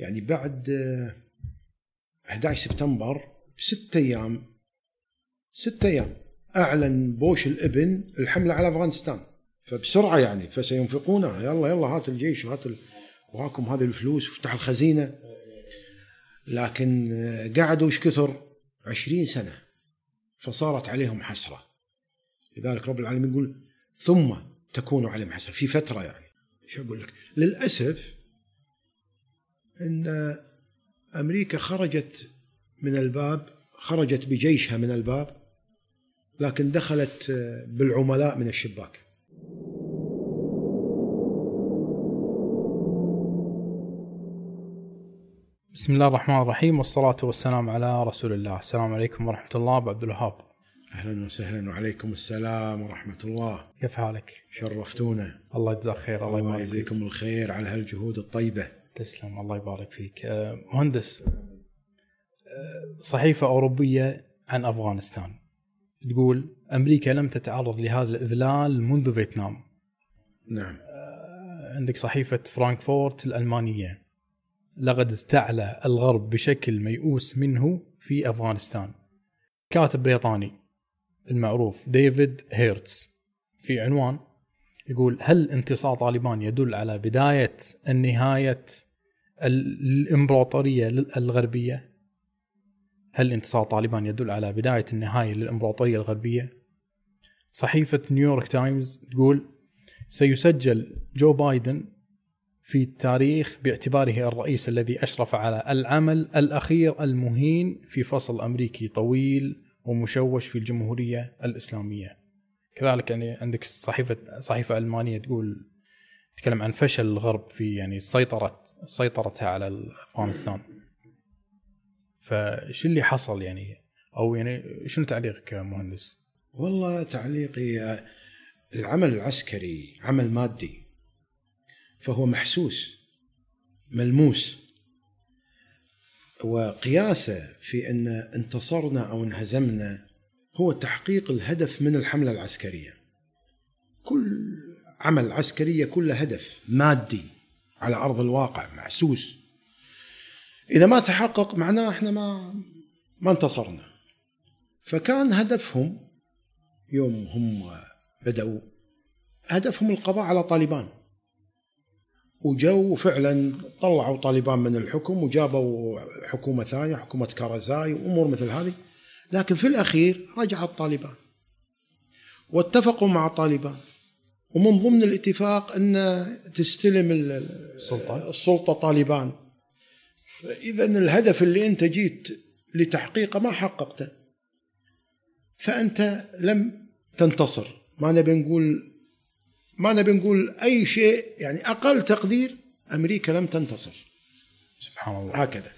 يعني بعد آه، 11 سبتمبر بست أيام ست أيام أعلن بوش الإبن الحملة على أفغانستان. فبسرعة يعني فسينفقونها. يلا يلا هات الجيش وهات ال... وهاكم هذه الفلوس وافتح الخزينة. لكن آه، قعدوا إيش كثر؟ 20 سنة. فصارت عليهم حسرة. لذلك رب العالمين يقول ثم تكون عليهم حسرة. في فترة يعني. شو أقول لك؟ للأسف إن أمريكا خرجت من الباب خرجت بجيشها من الباب لكن دخلت بالعملاء من الشباك. بسم الله الرحمن الرحيم والصلاة والسلام على رسول الله. السلام عليكم ورحمة الله أبو عبد الوهاب. أهلا وسهلا وعليكم السلام ورحمة الله. كيف حالك؟ شرفتونا. الله يجزاك خير الله الله يبارك فيك. يجزيكم الخير على هالجهود الطيبة. تسلم الله يبارك فيك. آه، مهندس آه، صحيفة أوروبية عن أفغانستان. تقول أمريكا لم تتعرض لهذا الإذلال منذ فيتنام. نعم. آه، عندك صحيفة فرانكفورت الألمانية. لقد استعلى الغرب بشكل ميؤوس منه في أفغانستان. كاتب بريطاني المعروف ديفيد هيرست في عنوان يقول هل انتصار طالبان يدل على بداية النهاية الإمبراطورية الغربية. هل انتصار طالبان يدل على بداية النهاية للإمبراطورية الغربية؟ صحيفة نيويورك تايمز تقول سيسجل جو بايدن في التاريخ باعتباره الرئيس الذي أشرف على العمل الأخير المهين في فصل أمريكي طويل ومشوش في الجمهورية الإسلامية. كذلك يعني عندك صحيفة صحيفة ألمانية تقول تتكلم عن فشل الغرب في يعني سيطرة سيطرتها على أفغانستان فشو اللي حصل يعني أو يعني شنو تعليقك مهندس؟ والله تعليقي العمل العسكري عمل مادي فهو محسوس ملموس وقياسه في أن انتصرنا أو انهزمنا هو تحقيق الهدف من الحملة العسكرية. كل عمل عسكري كله هدف مادي على أرض الواقع محسوس. إذا ما تحقق معناه إحنا ما ما انتصرنا. فكان هدفهم يوم هم بدأوا هدفهم القضاء على طالبان وجو فعلا طلعوا طالبان من الحكم وجابوا حكومة ثانية حكومة كارزاي وأمور مثل هذه لكن في الأخير رجع الطالبان واتفقوا مع طالبان ومن ضمن الاتفاق أن تستلم ال- السلطة. السلطة طالبان. فإذا الهدف اللي أنت جيت لتحقيقه ما حققته. فأنت لم تنتصر. ما نبي نقول ما نبي نقول أي شيء يعني أقل تقدير أمريكا لم تنتصر. سبحان الله. هكذا.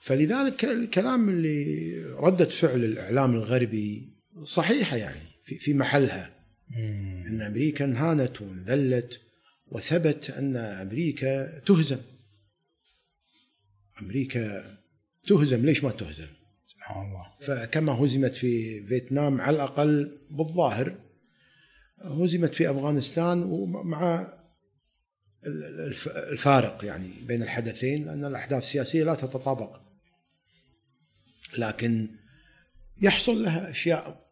فلذلك الكلام اللي ردة فعل الإعلام الغربي صحيحة يعني في في محلها. أن أمريكا انهانت وانذلت وثبت أن أمريكا تهزم. أمريكا تهزم. ليش ما تهزم؟ سبحان الله. فكما هزمت في فيتنام على الأقل بالظاهر هزمت في أفغانستان ومع الف- الفارق يعني بين الحدثين لأن الأحداث السياسية لا تتطابق. لكن يحصل لها أشياء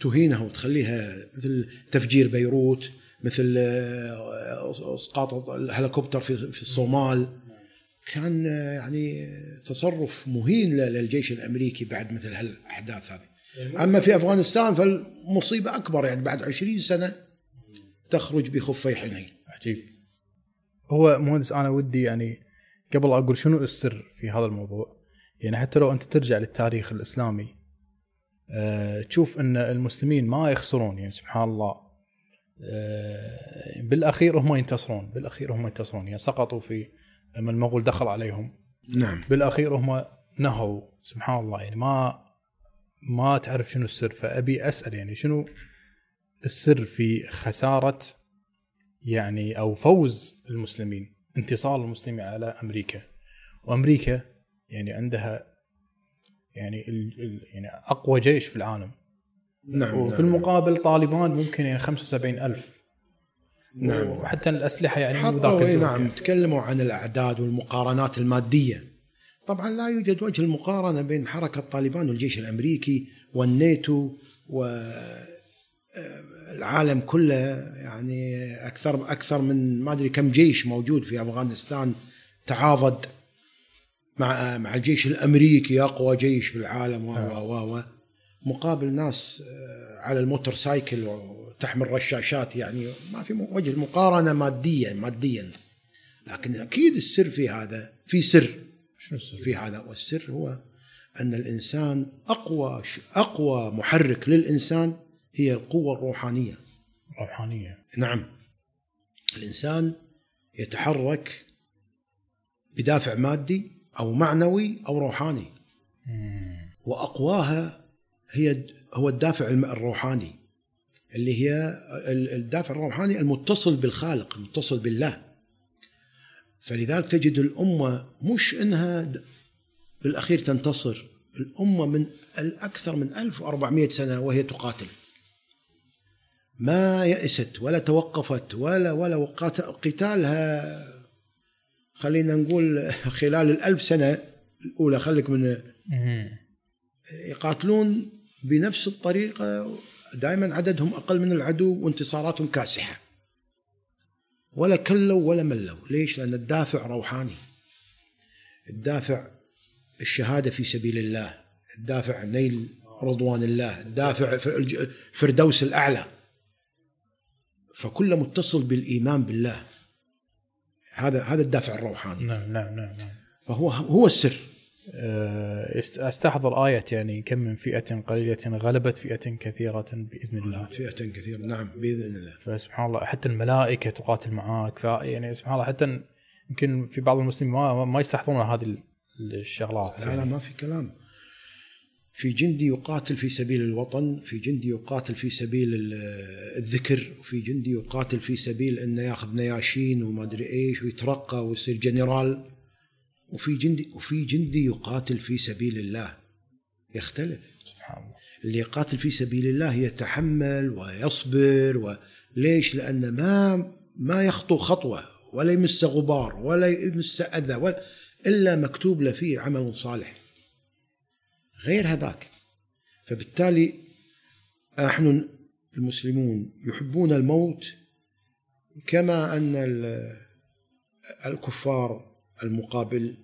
تهينها وتخليها مثل تفجير بيروت مثل آه، اسقاط الهليكوبتر في في الصومال. كان آه، يعني تصرف مهين ل- للجيش الأمريكي بعد مثل هالأحداث هذه. أما في أفغانستان فالمصيبة أكبر يعني بعد عشرين سنة تخرج بخفي حنين. عجيب هو مهندس أنا ودي يعني قبل أقول شنو السر في هذا الموضوع؟ يعني حتى لو أنت ترجع للتاريخ الإسلامي أه تشوف أن المسلمين ما يخسرون يعني سبحان الله. أه بالأخير هم ينتصرون بالأخير هم ينتصرون. يعني سقطوا في لما المغول دخل عليهم. نعم. بالأخير هم نهوا سبحان الله. يعني ما ما تعرف شنو السر. فأبي أسأل يعني شنو السر في خسارة يعني أو فوز المسلمين انتصار المسلمين على أمريكا؟ وأمريكا يعني عندها يعني ال ال يعني أقوى جيش في العالم نعم وفي نعم. المقابل طالبان ممكن يعني 75 ألف نعم. وحتى الأسلحة يعني حطوا ذاك الزمن. نعم تكلموا عن الأعداد والمقارنات المادية طبعا لا يوجد وجه المقارنة بين حركة طالبان والجيش الأمريكي والناتو والعالم كله يعني أكثر أكثر من ما أدري كم جيش موجود في أفغانستان تعاضد مع مع الجيش الأمريكي أقوى جيش في العالم و و و مقابل ناس آه، على الموتور سايكل وتحمل رشاشات يعني. ما في وجه مقارنه ماديا ماديا. لكن أكيد السر في هذا في سر. السر؟ في هذا والسر هو أن الإنسان أقوى أقوى محرك للإنسان هي القوة الروحانية. روحانية. نعم. الإنسان يتحرك بدافع مادي أو معنوي أو روحاني. وأقواها هي هو الدافع الروحاني اللي هي ال- الدافع الروحاني المتصل بالخالق المتصل بالله. فلذلك تجد الأمة مش إنها د- بالأخير تنتصر. الأمة من الأكثر من 1400 سنة وهي تقاتل. ما يأست ولا توقفت ولا ولا قتالها خلينا نقول خلال الألف سنة الأولى خليك من. يقاتلون بنفس الطريقة دائما عددهم أقل من العدو وانتصاراتهم كاسحة. ولا كلوا ولا ملوا. ليش؟ لأن الدافع روحاني. الدافع الشهادة في سبيل الله. الدافع نيل رضوان الله. الدافع الفردوس الأعلى. فكله متصل بالإيمان بالله. هذا هذا الدافع الروحاني. نعم نعم نعم نعم. فهو هو السر. است- أستحضر آية يعني كم من فئة قليلة غلبت فئة كثيرة بإذن الله. فئة كثيرة. نعم بإذن الله. فسبحان الله حتى الملائكة تقاتل معاك. ف يعني سبحان الله حتى يمكن في بعض المسلمين ما, ما يستحضرون هذه ال- الشغلات. لا لا ما في كلام. في جندي يقاتل في سبيل الوطن في جندي يقاتل في سبيل ال- الذكر وفي جندي يقاتل في سبيل إنه ياخذ نياشين وما أدري إيش ويترقى ويصير جنرال. وفي جندي وفي جندي يقاتل في سبيل الله. يختلف. سبحان الله. اللي يقاتل في سبيل الله يتحمل ويصبر وليش؟ لأن ما ما يخطو خطوة ولا يمس غبار ولا يمس أذى ولا إلا مكتوب له فيه عمل صالح. غير هذاك. فبالتالي نحن المسلمون يحبون الموت كما أن ال- الكفار المقابل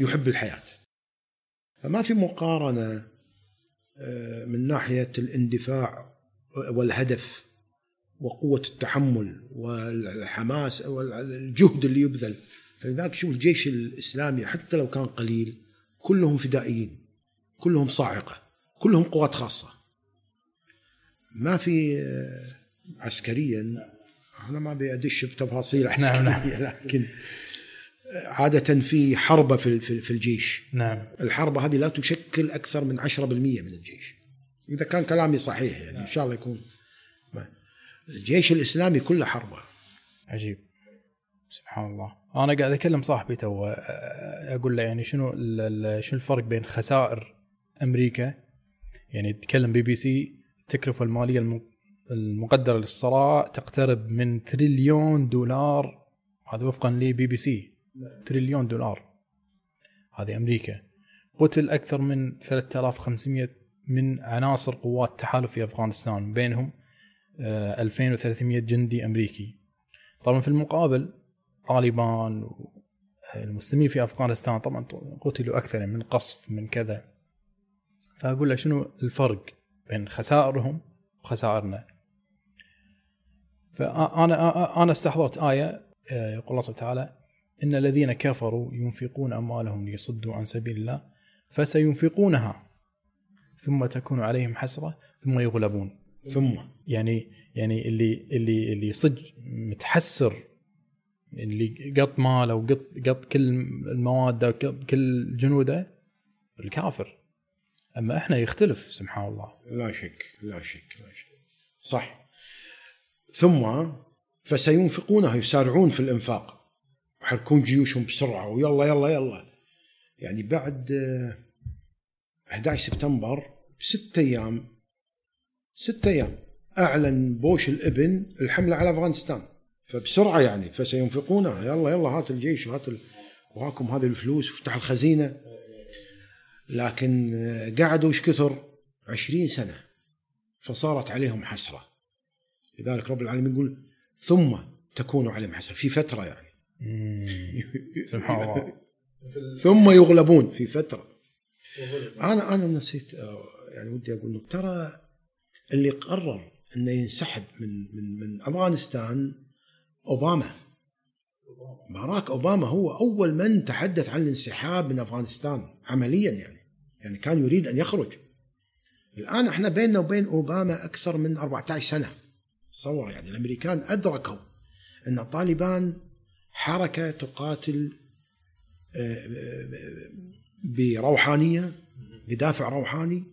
يحب الحياة. فما في مقارنة من ناحية الاندفاع والهدف وقوة التحمل والحماس والجهد اللي يبذل. فلذلك شوف الجيش الإسلامي حتى لو كان قليل كلهم فدائيين. كلهم صاعقة كلهم قوات خاصة. ما في آه، عسكريا أنا ما أبي أدش بتفاصيل عسكريه نعم. لكن عادة في حربة في في- الجيش. نعم. الحرب هذه لا تشكل أكثر من 10% من الجيش. إذا كان كلامي صحيح يعني إن شاء الله يكون. الجيش الإسلامي كله حربة. عجيب. سبحان الله. أنا قاعد أكلم صاحبي تو أ- أقول له يعني شنو شنو الفرق بين خسائر أمريكا يعني تتكلم بي بي سي التكلفه المالية الم- المقدرة للصراع تقترب من تريليون دولار. هذا وفقا لبي بي سي. تريليون دولار. هذه أمريكا. قتل أكثر من 3500 من عناصر قوات تحالف في أفغانستان. بينهم آه، 2300 جندي أمريكي. طبعا في المقابل طالبان المسلمين في أفغانستان طبعا قتلوا أكثر من قصف من كذا. فأقول له شنو الفرق بين خسائرهم وخسائرنا. فانا أنا استحضرت آية آه، يقول الله سبحانه وتعالى إن الذين كفروا ينفقون أموالهم ليصدوا عن سبيل الله فسينفقونها ثم تكون عليهم حسرة ثم يغلبون. ثم. يعني يعني اللي اللي اللي صدق متحسر اللي قط ماله وقط قط كل المواد كل جنوده الكافر. أما إحنا يختلف سبحان الله. لا شك لا شك لا شك. صح. ثم فسينفقونها يسارعون في الإنفاق. يحركون جيوشهم بسرعة ويلا يلا يلا. يعني بعد آه، 11 سبتمبر بست أيام ست أيام أعلن بوش الإبن الحملة على أفغانستان. فبسرعة يعني فسينفقونها يلا يلا هات الجيش وهات ال... وهاكم هذه الفلوس وافتح الخزينة. لكن قعدوا إيش كثر؟ عشرين سنة. فصارت عليهم حسرة. لذلك رب العالمين يقول ثم تكون عليهم حسرة. في فترة يعني. سبحان الله. ثم يغلبون في فترة. أنا أنا نسيت آه، يعني ودي أقول لك ترى اللي قرر إنه ينسحب من من من أفغانستان أوباما. باراك أوباما هو أول من تحدث عن الانسحاب من أفغانستان عمليا يعني. يعني كان يريد أن يخرج. الآن إحنا بيننا وبين أوباما أكثر من 14 سنة. تصور يعني الأمريكان أدركوا أن طالبان حركة تقاتل آه، آه، بروحانية بدافع روحاني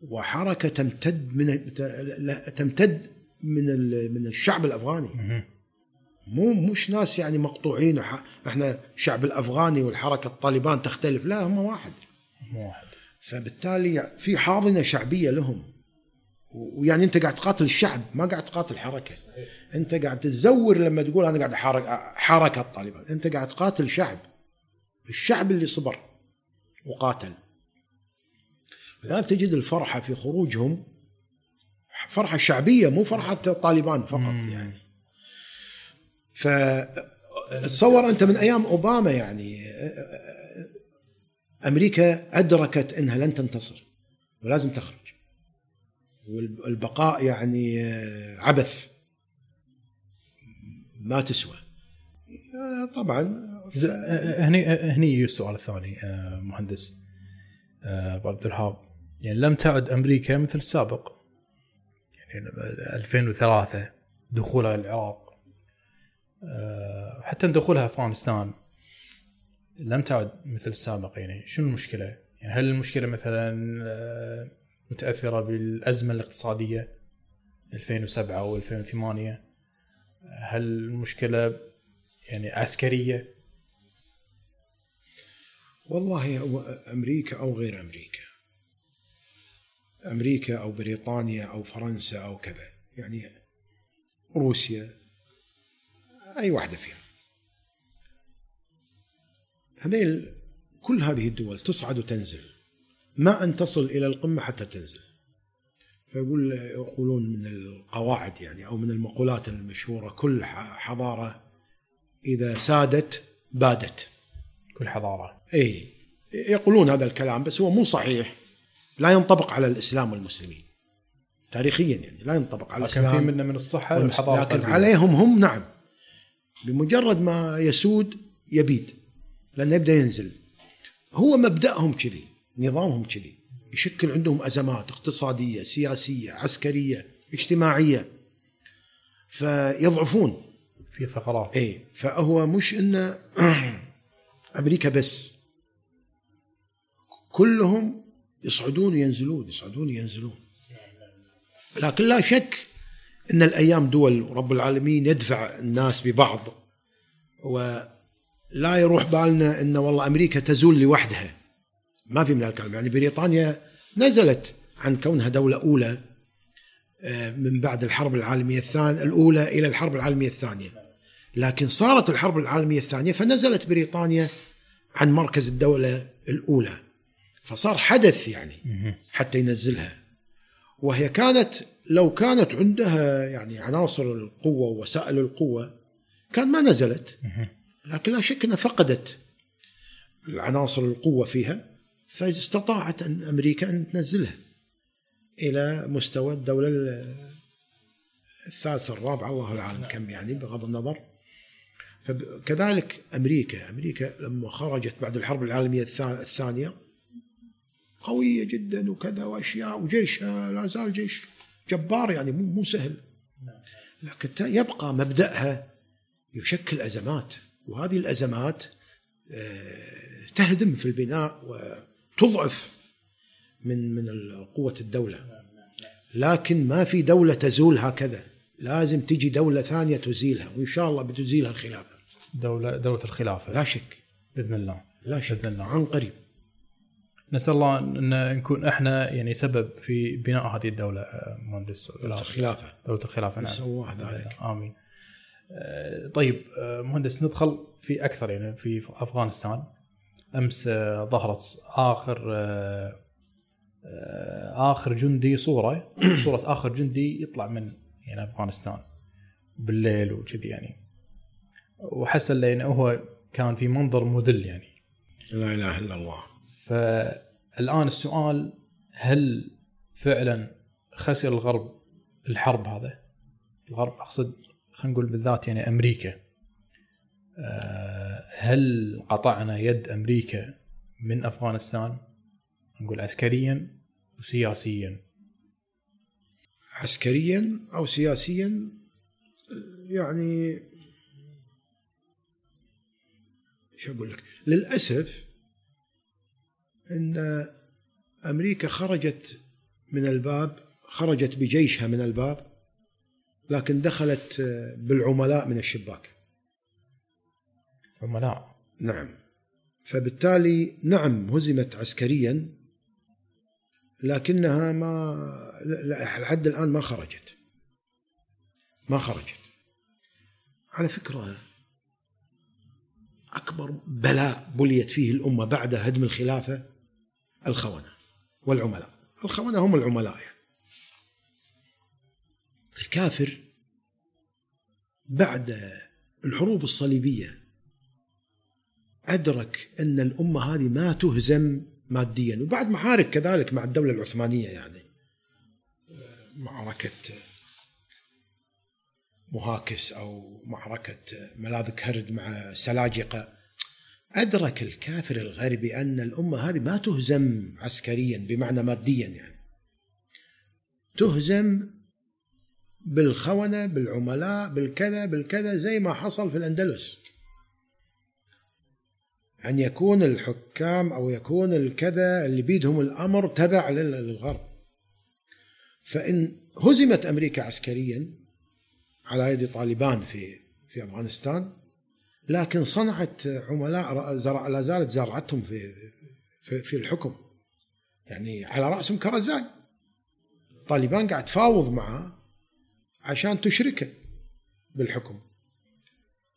وحركة تمتد من تمتد من من الشعب الأفغاني. مو مش ناس يعني مقطوعين وح... إحنا الشعب الأفغاني والحركة الطالبان تختلف. لا هم واحد. واحد. فبالتالي في حاضنة شعبية لهم. ويعني انت قاعد تقاتل الشعب ما قاعد تقاتل حركة. انت قاعد تزور لما تقول أنا قاعد احارك حركة الطالبان. انت قاعد تقاتل شعب. الشعب اللي صبر وقاتل. لذلك تجد الفرحة في خروجهم. فرحة شعبية مو فرحة طالبان فقط مم. يعني. فتصور أنت من أيام أوباما يعني أمريكا أدركت إنها لن تنتصر ولازم تخرج. والبقاء يعني عبث. ما تسوى. طبعا. هني هني السؤال الثاني مهندس أبو عبد الوهاب. يعني لم تعد أمريكا مثل السابق. يعني 2003 دخولها العراق. آه، حتى دخولها أفغانستان لم تعد مثل السابق يعني شنو المشكلة؟ يعني هل المشكلة مثلا آه، متأثرة بالأزمة الاقتصادية 2007 أو 2008 هل المشكلة يعني عسكرية؟ والله أمريكا أو غير أمريكا أمريكا أو بريطانيا أو فرنسا أو كذا يعني روسيا اي واحدة فيها هذيل كل هذه الدول تصعد وتنزل. ما أن تصل إلى القمة حتى تنزل. فيقول يقولون من القواعد يعني أو من المقولات المشهورة كل حضارة إذا سادت بادت. كل حضارة. إي يقولون هذا الكلام بس هو مو صحيح. لا ينطبق على الإسلام والمسلمين. تاريخيا يعني لا ينطبق على الاسلام لكن في منه من الصحة والحضارة لكن عليهم هم نعم. بمجرد ما يسود يبيد لأنه يبدأ ينزل. هو مبدأهم كذي نظامهم كذي. يشكل عندهم أزمات اقتصادية سياسية عسكرية اجتماعية. فيضعفون. في ثغرات. اي فهو مش انه أمريكا بس. كلهم يصعدون وينزلون يصعدون وينزلون. لكن لا شك إن الأيام دول رب العالمين يدفع الناس ببعض ولا يروح بالنا إن والله أمريكا تزول لوحدها. ما في من الكلام يعني بريطانيا نزلت عن كونها دولة أولى آه، من بعد الحرب العالمية الثانية الأولى إلى الحرب العالمية الثانية. لكن صارت الحرب العالمية الثانية فنزلت بريطانيا عن مركز الدولة الأولى. فصار حدث يعني حتى ينزلها. وهي كانت لو كانت عندها يعني عناصر القوة ووسائل القوة كان ما نزلت. لكن لا شك إنها فقدت العناصر القوة فيها فاستطاعت أن أمريكا أن تنزلها إلى مستوى الدولة الثالثه الرابعه الله العالم كم يعني بغض النظر. فكذلك أمريكا أمريكا لما خرجت بعد الحرب العالمية الثانية قوية جدا وكذا وأشياء وجيشها لا زال جيش. جبار يعني مو مو سهل. لكن يبقى مبدأها يشكل أزمات وهذه الأزمات آه، تهدم في البناء وتضعف من من قوة الدولة. لكن ما في دولة تزول هكذا. لازم تجي دولة ثانية تزيلها وإن شاء الله بتزيلها الخلافه دوله دولة الخلافة. لا شك. بإذن الله. لا شك. بإذن الله. عن قريب. نسأل الله ان نكون إحنا يعني سبب في بناء هذه الدولة مهندس دولة الخلافة. دولة الخلافة نعم. الله ذلك. آمين. آه، طيب آه، مهندس ندخل في أكثر يعني في أفغانستان. أمس آه، ظهرت آخر آه، آه، آخر جندي صورة. صورة آخر جندي يطلع من يعني أفغانستان بالليل وكذي يعني. وحس لأنه هو كان في منظر مذل يعني. لا إله إلا الله. فالآن السؤال هل فعلا خسر الغرب الحرب هذا؟ الغرب أقصد خلينا نقول بالذات يعني أمريكا آه، هل قطعنا يد أمريكا من أفغانستان؟ نقول عسكريا وسياسيا عسكريا أو سياسيا يعني شو أقول لك؟ للأسف إن أمريكا خرجت من الباب خرجت بجيشها من الباب لكن دخلت بالعملاء من الشباك. عملاء. نعم. فبالتالي نعم هزمت عسكريا لكنها ما لحد الآن ما خرجت. ما خرجت. على فكرة أكبر بلاء بليت فيه الأمة بعد هدم الخلافة الخونة والعملاء. الخونة هم العملاء. يعني. الكافر بعد الحروب الصليبية أدرك أن الأمة هذه ما تهزم ماديا وبعد محارك كذلك مع الدولة العثمانية يعني. معركة مهاكس أو معركة ملاذ كهرد مع السلاجقه أدرك الكافر الغربي أن الأمة هذه ما تهزم عسكريا بمعنى ماديا يعني. تهزم بالخونة بالعملاء بالكذا بالكذا زي ما حصل في الأندلس. أن يكون الحكام أو يكون الكذا اللي بيدهم الأمر تبع لل- للغرب. فإن هزمت أمريكا عسكريا على يد طالبان في في أفغانستان لكن صنعت عملاء زرع لا زالت زرعتهم في في, في الحكم. يعني على رأسهم كرزاي. طالبان قاعد تفاوض معه عشان تشركه بالحكم.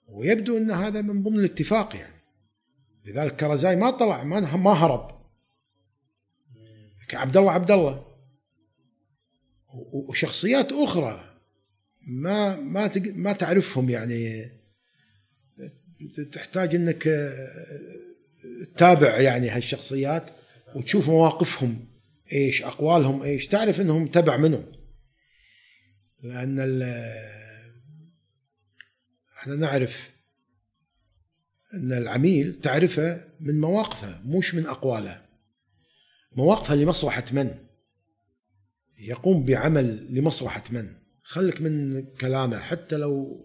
ويبدو إن هذا من ضمن الاتفاق يعني. لذلك كرزاي ما طلع ما ما هرب. عبد الله عبد الله. وشخصيات أخرى ما ما ما تعرفهم يعني. تحتاج إنك آه، تتابع يعني هالشخصيات وتشوف مواقفهم إيش أقوالهم إيش تعرف إنهم تبع منهم. لأن إحنا نعرف إن العميل تعرفه من مواقفه مش من أقواله. مواقفه لمصلحة من؟ يقوم بعمل لمصلحة من؟ خلك من كلامه حتى لو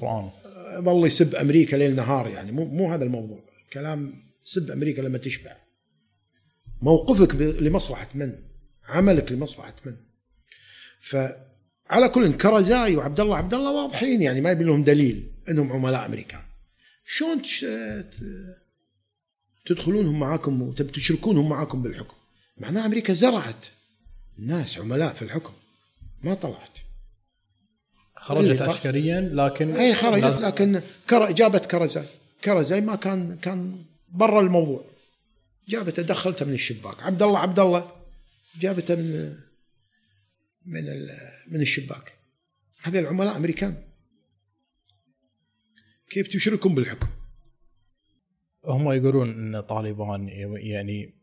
قران ظل يسب أمريكا ليل نهار يعني. مو مو هذا الموضوع. كلام سب أمريكا لما تشبع. موقفك لمصلحة من؟ عملك لمصلحة من؟ فعلى كل كرزاي وعبد الله عبد الله واضحين يعني ما يبي لهم دليل إنهم عملاء أمريكان. شلون تدخلونهم معاكم وتبي تشركونهم معاكم بالحكم؟ معناها أمريكا زرعت ناس عملاء في الحكم ما طلعت. خرجت عسكريا لكن أي خرجت لكن كر... جابت كرزاي. كرزاي ما كان كان برا الموضوع. جابته دخلته من الشباك. عبد الله عبد الله. جابته من من ال... من الشباك. هذه العملاء أمريكان. كيف تشركهم بالحكم؟ هم يقولون إن طالبان يعني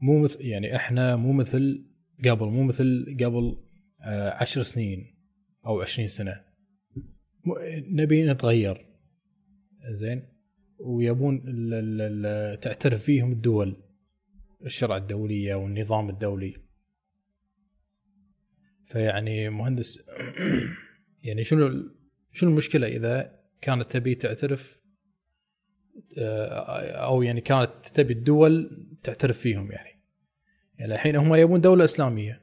مو مثل يعني إحنا مو مثل قبل مو مثل قبل آه، عشر سنين. أو عشرين سنة. م- نبي نتغير. زين؟ ويبون تعترف فيهم الدول الشرع الدولية والنظام الدولي. فيعني مهندس يعني شنو شنو المشكلة إذا كانت تبي تعترف آه، أو يعني كانت تبي الدول تعترف فيهم يعني. يعني الحين هم يبون دولة إسلامية.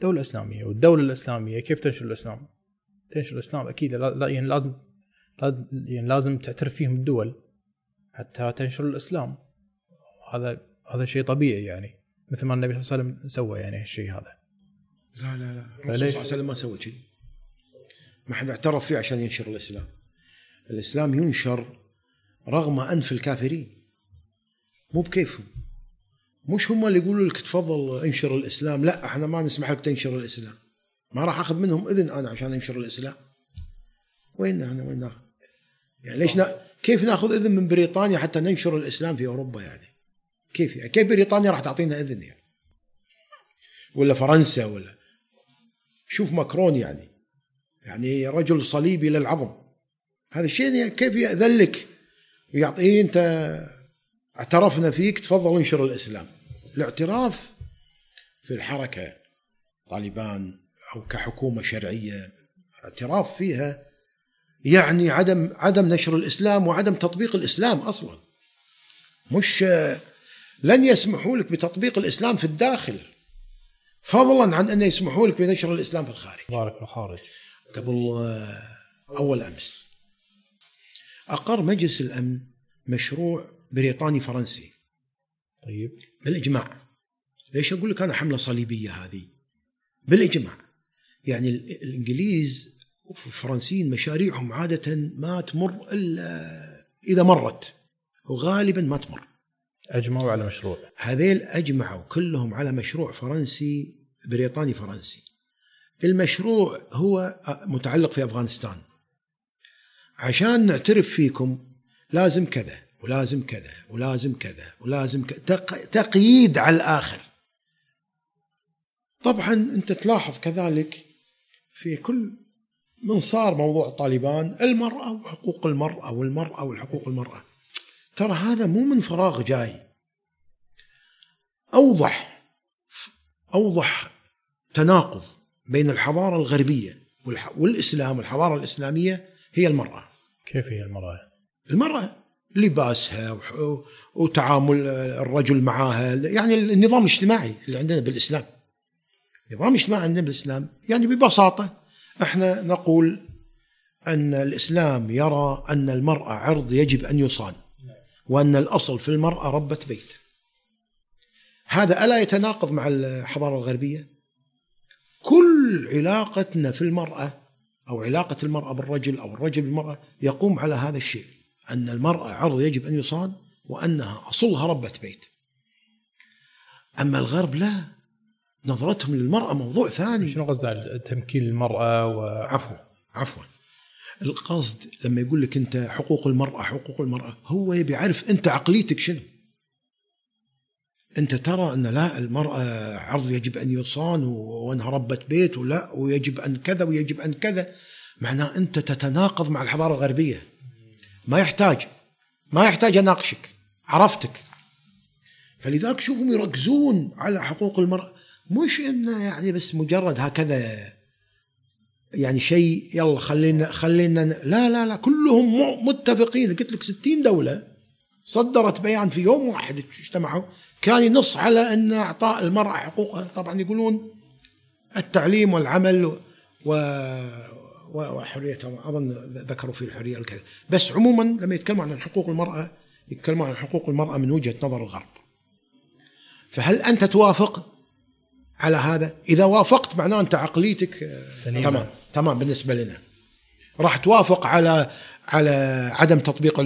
دولة إسلامية والدولة الإسلامية كيف تنشر الإسلام؟ تنشر الإسلام أكيد لا لا- يعني لازم لا- يعني لازم تعترف فيهم الدول حتى تنشر الإسلام. هذا هذا شيء طبيعي يعني مثل ما النبي صلى الله عليه وسلم سوى يعني هالشيء هذا. لا لا لا. الرسول صلى؟ الله عليه وسلم ما سوى كذي ما حد اعترف فيه عشان ينشر الإسلام. الإسلام ينشر رغم أنف الكافرين. مو بكيفهم. مش هم اللي يقولوا لك تفضل انشر الإسلام لا إحنا ما نسمح لك تنشر الإسلام. ما راح أخذ منهم إذن أنا عشان أنشر الإسلام. وين إحنا وين ناخذ يعني ليش نا... كيف ناخذ إذن من بريطانيا حتى ننشر الإسلام في أوروبا يعني؟ كيف يعني؟ كيف بريطانيا راح تعطينا إذن يعني؟ ولا فرنسا ولا؟ شوف ماكرون يعني. يعني رجل صليبي للعظم. هذا الشيء يعني كيف يأذن لك؟ ويعطيه أنت اعترفنا فيك تفضل انشر الإسلام. الاعتراف في الحركة طالبان أو كحكومة شرعية اعتراف فيها يعني عدم عدم نشر الإسلام وعدم تطبيق الإسلام أصلا. مش لن يسمحوا لك بتطبيق الإسلام في الداخل فضلا عن أن يسمحوا لك بنشر الإسلام في الخارج. بارك الخارج. قبل أول أمس أقر مجلس الأمن مشروع بريطاني فرنسي. طيب. بالإجماع. ليش أقول لك أنا حملة صليبية هذه؟ بالإجماع. يعني الإنجليز والفرنسيين مشاريعهم عادة ما تمر إلا إذا مرت وغالبا ما تمر. أجمعوا على مشروع. هذيل أجمعوا كلهم على مشروع فرنسي بريطاني فرنسي. المشروع هو متعلق في أفغانستان. عشان نعترف فيكم لازم كذا ولازم كذا ولازم كذا ولازم كذا تقييد على الآخر. طبعا أنت تلاحظ كذلك في كل من صار موضوع طالبان المرأة وحقوق المرأة والمرأة وحقوق المرأة. ترى هذا مو من فراغ جاي. أوضح أوضح تناقض بين الحضارة الغربية والإسلام والحضارة الإسلامية هي المرأة. كيف هي المرأة؟ المرأة لباسها وتعامل الرجل معها يعني النظام الاجتماعي اللي عندنا بالإسلام. النظام الاجتماعي عندنا بالإسلام يعني ببساطة إحنا نقول أن الإسلام يرى أن المرأة عرض يجب أن يصان وأن الأصل في المرأة ربة بيت. هذا ألا يتناقض مع الحضارة الغربية؟ كل علاقتنا في المرأة أو علاقة المرأة بالرجل أو الرجل بالمرأة يقوم على هذا الشيء أن المرأة عرض يجب أن يصان وأنها أصلها ربة بيت. أما الغرب لا. نظرتهم للمرأة موضوع ثاني. شنو قصد على تمكين المرأة و... عفوا عفوا. القصد لما يقول لك أنت حقوق المرأة حقوق المرأة هو يبي يعرف أنت عقليتك شنو. أنت ترى أن لا المرأة عرض يجب أن يصان وأنها ربة بيت ولا ويجب أن كذا ويجب أن كذا. معناه أنت تتناقض مع الحضارة الغربية. ما يحتاج ما يحتاج أناقشك عرفتك. فلذلك شوفهم يركزون على حقوق المرأة. مش انه يعني بس مجرد هكذا يعني شيء يلا خلينا خلينا لا لا لا كلهم متفقين. قلت لك 60 دولة صدرت بيان في يوم واحد اجتمعوا كان ينص على إن إعطاء المرأة حقوقها. طبعا يقولون التعليم والعمل و وحريه أظن ذكروا في الحرية الكذا. بس عموما لما يتكلموا عن حقوق المرأة يتكلموا عن حقوق المرأة من وجهة نظر الغرب. فهل أنت توافق؟ على هذا. إذا وافقت معناه أنت عقليتك آه، سليمة. تمام تمام بالنسبة لنا. راح توافق على على عدم تطبيق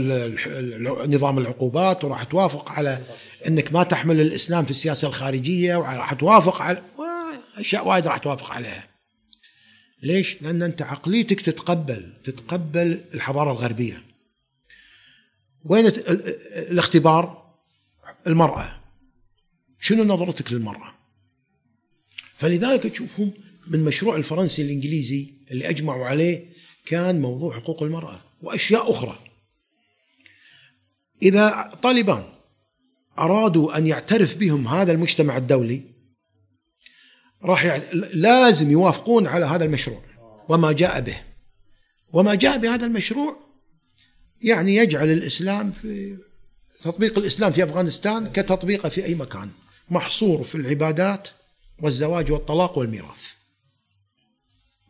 نظام العقوبات وراح توافق على إنك ما تحمل الإسلام في السياسة الخارجية وراح توافق على اشياء وايد راح توافق عليها. ليش؟ لأن أنت عقليتك تتقبل تتقبل الحضارة الغربية. وين الاختبار؟ المرأة. شنو نظرتك للمرأة؟ فلذلك تشوفهم من مشروع الفرنسي الإنجليزي اللي أجمعوا عليه كان موضوع حقوق المرأة وأشياء أخرى. إذا طالبان أرادوا أن يعترف بهم هذا المجتمع الدولي راح يعني لازم يوافقون على هذا المشروع وما جاء به. وما جاء بهذا المشروع يعني يجعل الإسلام في تطبيق الإسلام في أفغانستان كتطبيقه في أي مكان محصور في العبادات والزواج والطلاق والميراث.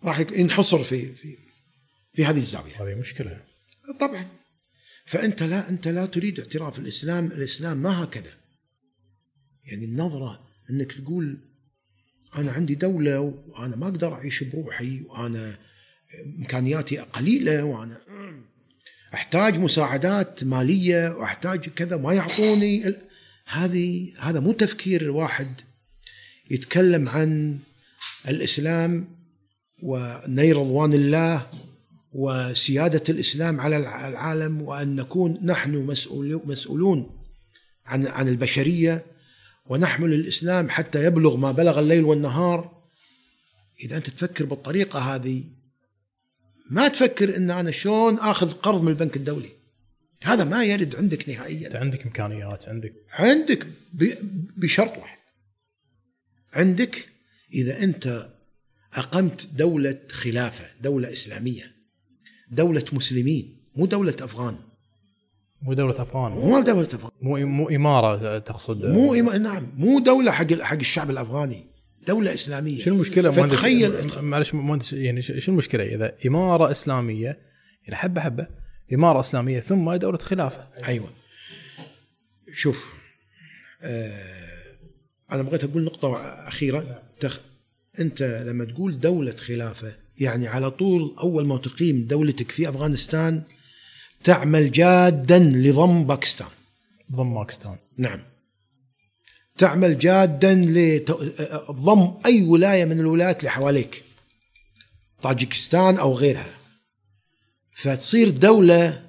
راح ينحصر في في في هذه الزاوية. هذه مشكلة. طبعا. فأنت لا أنت لا تريد اعتراف. الإسلام الإسلام ما هكذا. يعني النظرة أنك تقول أنا عندي دولة وأنا ما أقدر أعيش بروحي وأنا إمكانياتي قليلة وأنا أحتاج مساعدات مالية وأحتاج كذا ما يعطوني هذه هذا مو تفكير واحد يتكلم عن الإسلام ونيل رضوان الله وسيادة الإسلام على الع- العالم وأن نكون نحن مسؤول مسؤولون عن عن البشرية ونحمل الاسلام حتى يبلغ ما بلغ الليل والنهار. إذا أنت تفكر بالطريقة هذه ما تفكر إن أنا شلون آخذ قرض من البنك الدولي؟ هذا ما يرد عندك نهائيا. انت عندك إمكانيات عندك عندك بشرط واحد. عندك إذا أنت أقمت دولة خلافة دولة إسلامية دولة مسلمين مو دولة أفغان. مو دولة أفغان. مو دولة أفغان. مو مو إمارة تقصد. مو إما- نعم مو دولة حق حق الشعب الأفغاني دولة إسلامية. شنو المشكلة؟ مهندس- فتخيل معلش مهندس يعني شنو المشكلة؟ إذا إمارة إسلامية يعني حبة حبة إمارة إسلامية ثم دولة خلافة. أيوه. شوف آه أنا بغيت أقول نقطة أخيرة. تخ... أنت لما تقول دولة خلافة يعني على طول أول ما تقيم دولتك في أفغانستان تعمل جادا لضم باكستان. ضم باكستان. نعم. تعمل جادا لضم أي ولاية من الولايات اللي حواليك طاجكستان أو غيرها. فتصير دولة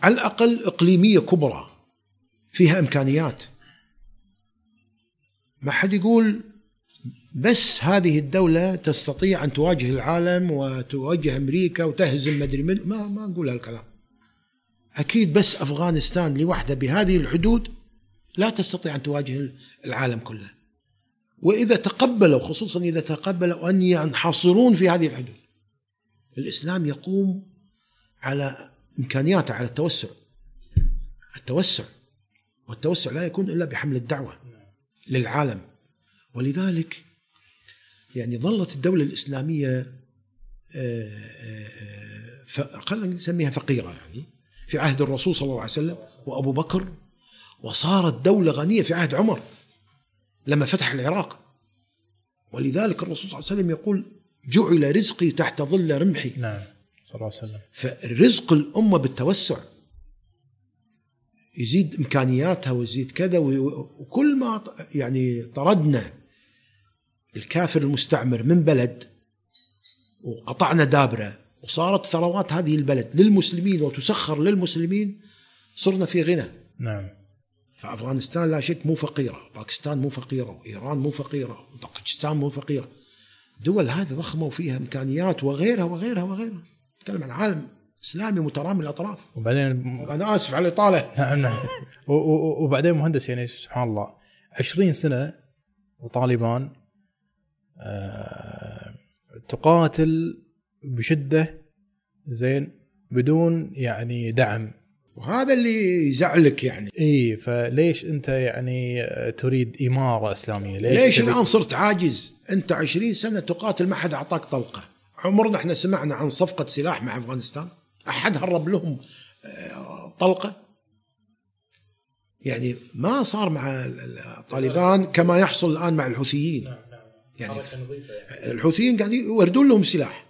على الأقل إقليمية كبرى فيها إمكانيات. ما حد يقول بس هذه الدولة تستطيع أن تواجه العالم وتواجه أمريكا وتهزم مدري من ما ما نقول هالكلام. أكيد بس أفغانستان لوحدها بهذه الحدود لا تستطيع أن تواجه العالم كله. وإذا تقبلوا خصوصا إذا تقبلوا أن ينحصرون في هذه الحدود الإسلام يقوم على إمكانياته على التوسع. التوسع. والتوسع لا يكون إلا بحمل الدعوة. للعالم. ولذلك يعني ظلت الدولة الإسلامية آه، آه، آه، خلينا نسميها فقيرة يعني في عهد الرسول صلى الله عليه وسلم وأبو بكر وصارت دولة غنية في عهد عمر لما فتح العراق. ولذلك الرسول صلى الله عليه وسلم يقول جعل رزقي تحت ظل رمحي. نعم صلى الله عليه وسلم. فرزق الأمة بالتوسع يزيد إمكانياتها ويزيد كذا وكل ما يعني طردنا الكافر المستعمر من بلد وقطعنا دابره وصارت ثروات هذه البلد للمسلمين وتسخر للمسلمين صرنا في غنى نعم فأفغانستان لا شك مو فقيرة، باكستان مو فقيرة، وإيران مو فقيرة، وطاجكستان مو فقيرة. دول هذه ضخمة وفيها إمكانيات وغيرها وغيرها وغيرها. نتكلم عن عالم إسلامي مترامي الأطراف. وبعدين أنا آسف على الإطالة. نعم نعم وبعدين مهندس يعني سبحان الله 20 سنة وطالبان آه، تقاتل بشدة زين بدون يعني دعم وهذا اللي يزعلك يعني. إي فليش أنت يعني تريد إمارة إسلامية؟ ليش, ليش الآن صرت عاجز؟ أنت 20 سنة تقاتل ما حد أعطاك طلقة. عمرنا إحنا سمعنا عن صفقة سلاح مع أفغانستان؟ أحد هرب لهم آه، طلقة؟ يعني ما صار مع ال- ال- الطالبان كما يحصل الآن مع الحوثيين. يعني الحوثيين قاعدين يوردون لهم سلاح.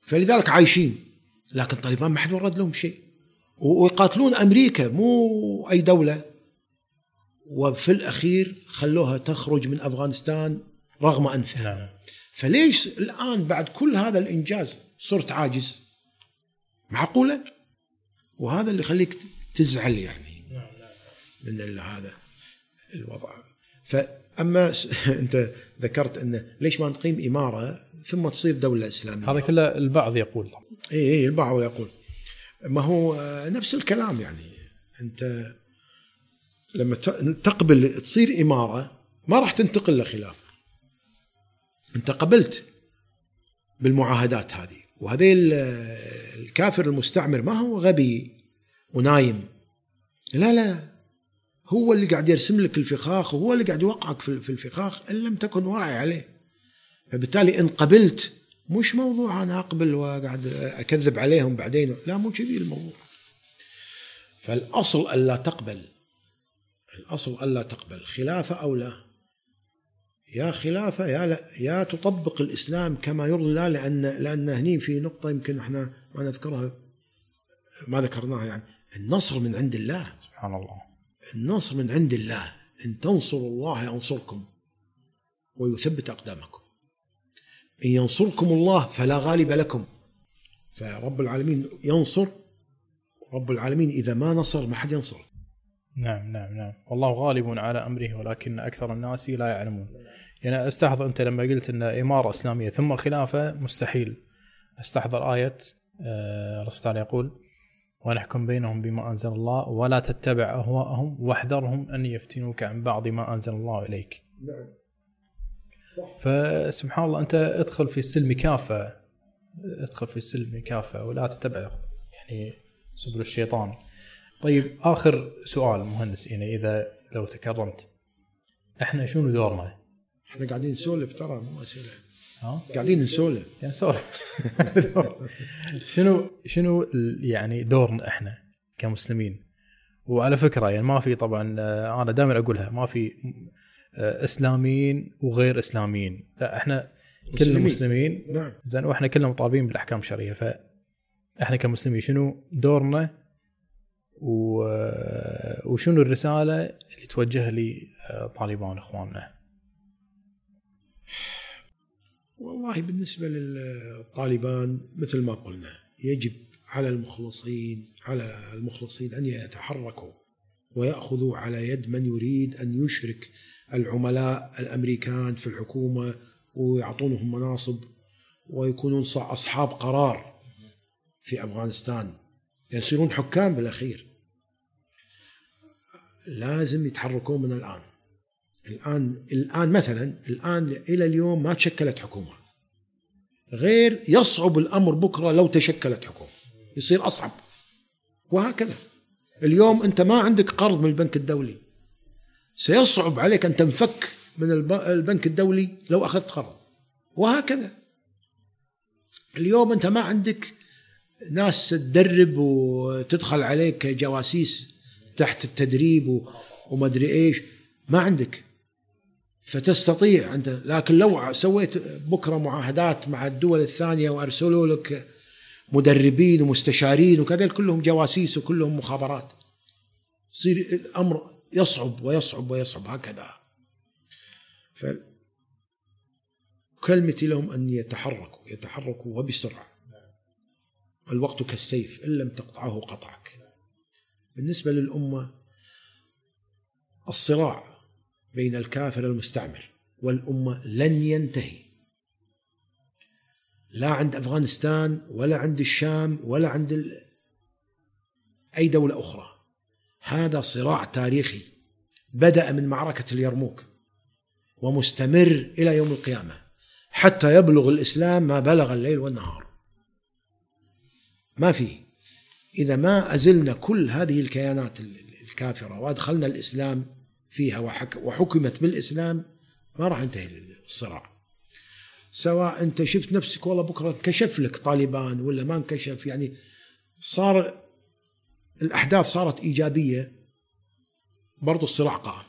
فلذلك عايشين. لكن الطالبان ما حد ورد لهم شيء. ويقاتلون أمريكا مو أي دولة. وفي الأخير خلوها تخرج من أفغانستان رغم انفها. نعم فليش الآن بعد كل هذا الإنجاز صرت عاجز؟ معقوله؟ وهذا اللي يخليك تزعل يعني. من ال- هذا الوضع. فأما س- أنت ذكرت انه ليش ما نقيم إمارة ثم تصير دولة إسلامية؟ هذا كله البعض يقول. طبعا إي إي البعض يقول. ما هو آه، نفس الكلام يعني. أنت لما تقبل تصير إمارة ما راح تنتقل لخلافة. أنت قبلت بالمعاهدات هذه. وهذيل آه، الكافر المستعمر ما هو غبي ونايم. لا لا هو اللي قاعد يرسم لك الفخاخ وهو اللي قاعد يوقعك في في الفخاخ إن لم تكن واعي عليه. فبالتالي إن قبلت مش موضوع أنا أقبل وقاعد أكذب عليهم بعدين لا مو كذي الموضوع. فالأصل ألا تقبل الأصل ألا تقبل خلافه أو لا. يا خلافة يا لا يا تطبق الإسلام كما يرضي الله لأن لأن هني في نقطة يمكن إحنا ما نذكرها ما ذكرناها يعني. النصر من عند الله. سبحان الله. النصر من عند الله. إن تنصروا الله ينصركم ويثبت أقدامكم. إن ينصركم الله فلا غالب لكم. فرب العالمين ينصر. رب العالمين إذا ما نصر ما حد ينصر. نعم نعم نعم. والله غالب على أمره ولكن أكثر الناس لا يعلمون. يعني أستحضر أنت لما قلت إن إمارة إسلامية ثم خلافة مستحيل. أستحضر آية آه، الله تعالى يقول ونحكم بينهم بما أنزل الله ولا تتبع أهواءهم واحذرهم أن يفتنوك عن بعض ما أنزل الله إليك. نعم. فسبحان الله أنت ادخل في السلم كافة. ادخل في السلم كافة ولا تتبع يعني سبل الشيطان. طيب آخر سؤال مهندس يعني إذا لو تكرمت إحنا شنو دورنا؟ إحنا قاعدين نسولف ترى مو أسئلة ها؟ قاعدين نسولف يعني سولف شنو شنو يعني دورنا إحنا كمسلمين وعلى فكرة يعني ما في طبعا آه، أنا دائما أقولها ما في آه، إسلاميين وغير إسلاميين لا إحنا كلنا مسلمين. نعم زين وإحنا كلنا مطالبين بالأحكام الشرعية فاحنا كمسلمين شنو دورنا. وشنو الرسالة اللي توجهها لطالبان إخواننا؟ والله بالنسبة للطالبان مثل ما قلنا يجب على المخلصين على المخلصين أن يتحركوا ويأخذوا على يد من يريد أن يشرك العملاء الأمريكان في الحكومة ويعطونهم مناصب ويكونون أصحاب قرار في أفغانستان. يصيرون حكام بالأخير. لازم يتحركون من الآن. الآن الآن مثلا الآن إلى اليوم ما تشكلت حكومة. غير يصعب الأمر بكرة لو تشكلت حكومة. يصير أصعب. وهكذا. اليوم أنت ما عندك قرض من البنك الدولي. سيصعب عليك أن تنفك من الب- البنك الدولي لو أخذت قرض. وهكذا. اليوم أنت ما عندك ناس تدرب وتدخل عليك جواسيس تحت التدريب وما ادري إيش. ما عندك. فتستطيع أنت. لكن لو سويت بكرة معاهدات مع الدول الثانية وأرسلوا لك مدربين ومستشارين وكذا كلهم جواسيس وكلهم مخابرات. يصير الأمر يصعب ويصعب ويصعب هكذا. ف كلمتي لهم أن يتحركوا يتحركوا وبسرعة. الوقت كالسيف إن لم تقطعه قطعك. بالنسبة للأمة الصراع بين الكافر المستعمر والأمة لن ينتهي. لا عند أفغانستان ولا عند الشام ولا عند ال... أي دولة أخرى. هذا صراع تاريخي بدأ من معركة اليرموك ومستمر إلى يوم القيامة حتى يبلغ الإسلام ما بلغ الليل والنهار. ما في إذا ما أزلنا كل هذه الكيانات ال- الكافرة وأدخلنا الإسلام فيها وحك وحكمت بالإسلام ما راح ينتهي الصراع. سواء أنت شفت نفسك والله بكرة انكشف لك طالبان ولا ما انكشف يعني صار الأحداث صارت إيجابية برضو الصراع قائم.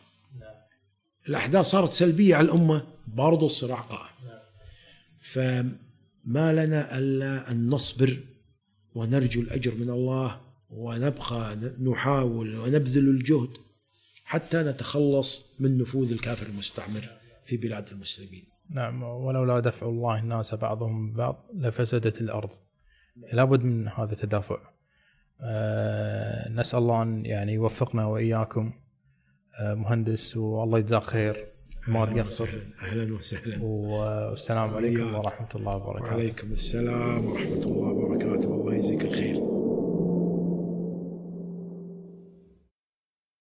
الأحداث صارت سلبية على الأمة برضو الصراع قائم. فما لنا ألا أن نصبر ونرجو الأجر من الله ونبقى نحاول ونبذل الجهد حتى نتخلص من نفوذ الكافر المستعمر في بلاد المسلمين. نعم ولولا دفع الله الناس بعضهم ببعض لفسدت الأرض. لابد من هذا التدافع. آه نسأل الله أن يعني يوفقنا وإياكم. آه مهندس والله يجزاك خير. ما تقصر. أهلا وسهلا. والسلام عليكم ورحمة الله وبركاته. وعليكم السلام ورحمة الله وبركاته. الله يجزيك الخير.